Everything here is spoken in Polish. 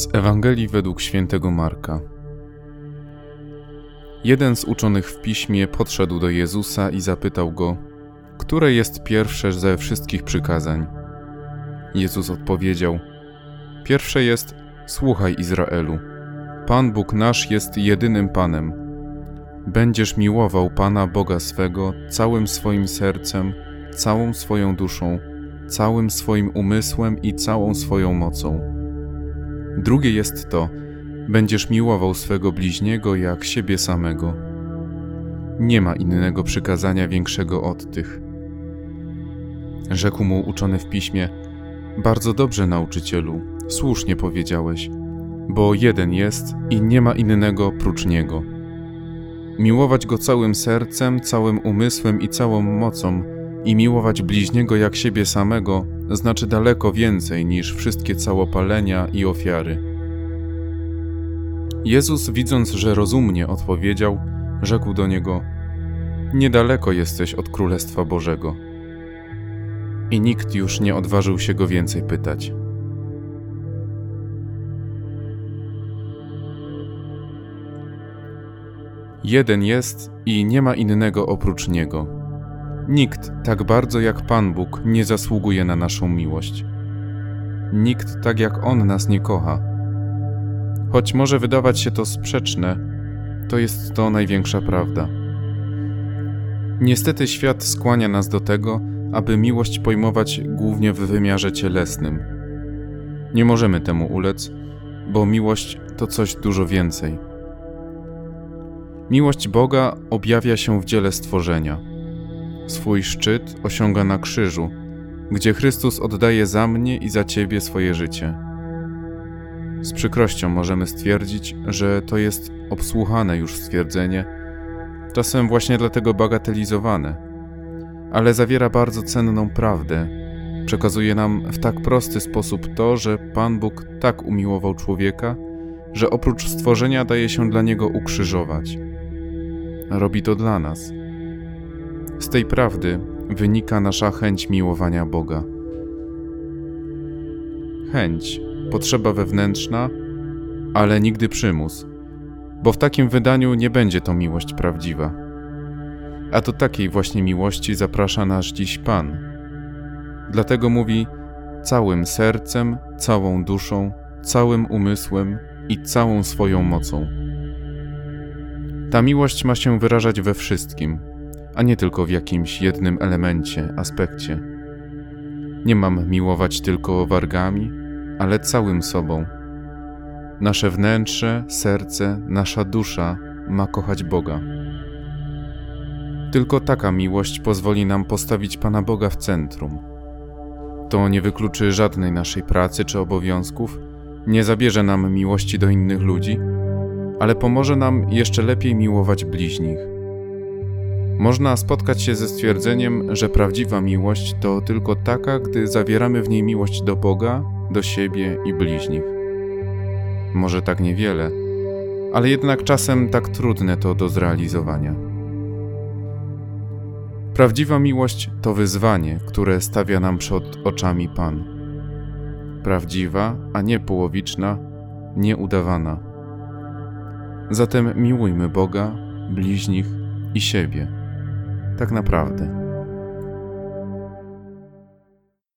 Z Ewangelii według świętego Marka. Jeden z uczonych w piśmie podszedł do Jezusa i zapytał go: Które jest pierwsze ze wszystkich przykazań? Jezus odpowiedział: Pierwsze jest: Słuchaj Izraelu. Pan Bóg nasz jest jedynym Panem. Będziesz miłował Pana Boga swego całym swoim sercem, całą swoją duszą, całym swoim umysłem i całą swoją mocą Drugie jest to: będziesz miłował swego bliźniego jak siebie samego. Nie ma innego przykazania większego od tych. Rzekł mu uczony w piśmie: Bardzo dobrze, nauczycielu, słusznie powiedziałeś, bo jeden jest i nie ma innego prócz niego. Miłować go całym sercem, całym umysłem i całą mocą, i miłować bliźniego jak siebie samego znaczy daleko więcej niż wszystkie całopalenia i ofiary. Jezus, widząc, że rozumnie odpowiedział, rzekł do niego: Niedaleko jesteś od Królestwa Bożego. I nikt już nie odważył się go więcej pytać. Jeden jest i nie ma innego oprócz niego. Nikt tak bardzo jak Pan Bóg nie zasługuje na naszą miłość. Nikt tak jak On nas nie kocha. Choć może wydawać się to sprzeczne, to jest to największa prawda. Niestety świat skłania nas do tego, aby miłość pojmować głównie w wymiarze cielesnym. Nie możemy temu ulec, bo miłość to coś dużo więcej. Miłość Boga objawia się w dziele stworzenia Swój szczyt osiąga na krzyżu, gdzie Chrystus oddaje za mnie i za ciebie swoje życie. Z przykrością możemy stwierdzić, że to jest obsłuchane już stwierdzenie, czasem właśnie dlatego bagatelizowane, ale zawiera bardzo cenną prawdę. Przekazuje nam w tak prosty sposób to, że Pan Bóg tak umiłował człowieka, że oprócz stworzenia daje się dla niego ukrzyżować. Robi to dla nas z tej prawdy wynika nasza chęć miłowania Boga. Chęć, potrzeba wewnętrzna, ale nigdy przymus, bo w takim wydaniu nie będzie to miłość prawdziwa. A do takiej właśnie miłości zaprasza nas dziś Pan. Dlatego mówi całym sercem, całą duszą, całym umysłem i całą swoją mocą. Ta miłość ma się wyrażać we wszystkim – a nie tylko w jakimś jednym elemencie, aspekcie. Nie mam miłować tylko wargami, ale całym sobą. Nasze wnętrze, serce, nasza dusza ma kochać Boga. Tylko taka miłość pozwoli nam postawić Pana Boga w centrum. To nie wykluczy żadnej naszej pracy czy obowiązków, nie zabierze nam miłości do innych ludzi, ale pomoże nam jeszcze lepiej miłować bliźnich można spotkać się ze stwierdzeniem, że prawdziwa miłość to tylko taka, gdy zawieramy w niej miłość do Boga, do siebie i bliźnich. Może tak niewiele, ale jednak czasem tak trudne to do zrealizowania. Prawdziwa miłość to wyzwanie, które stawia nam przed oczami Pan. Prawdziwa, a nie połowiczna, nieudawana. Zatem miłujmy Boga, bliźnich i siebie tak naprawdę.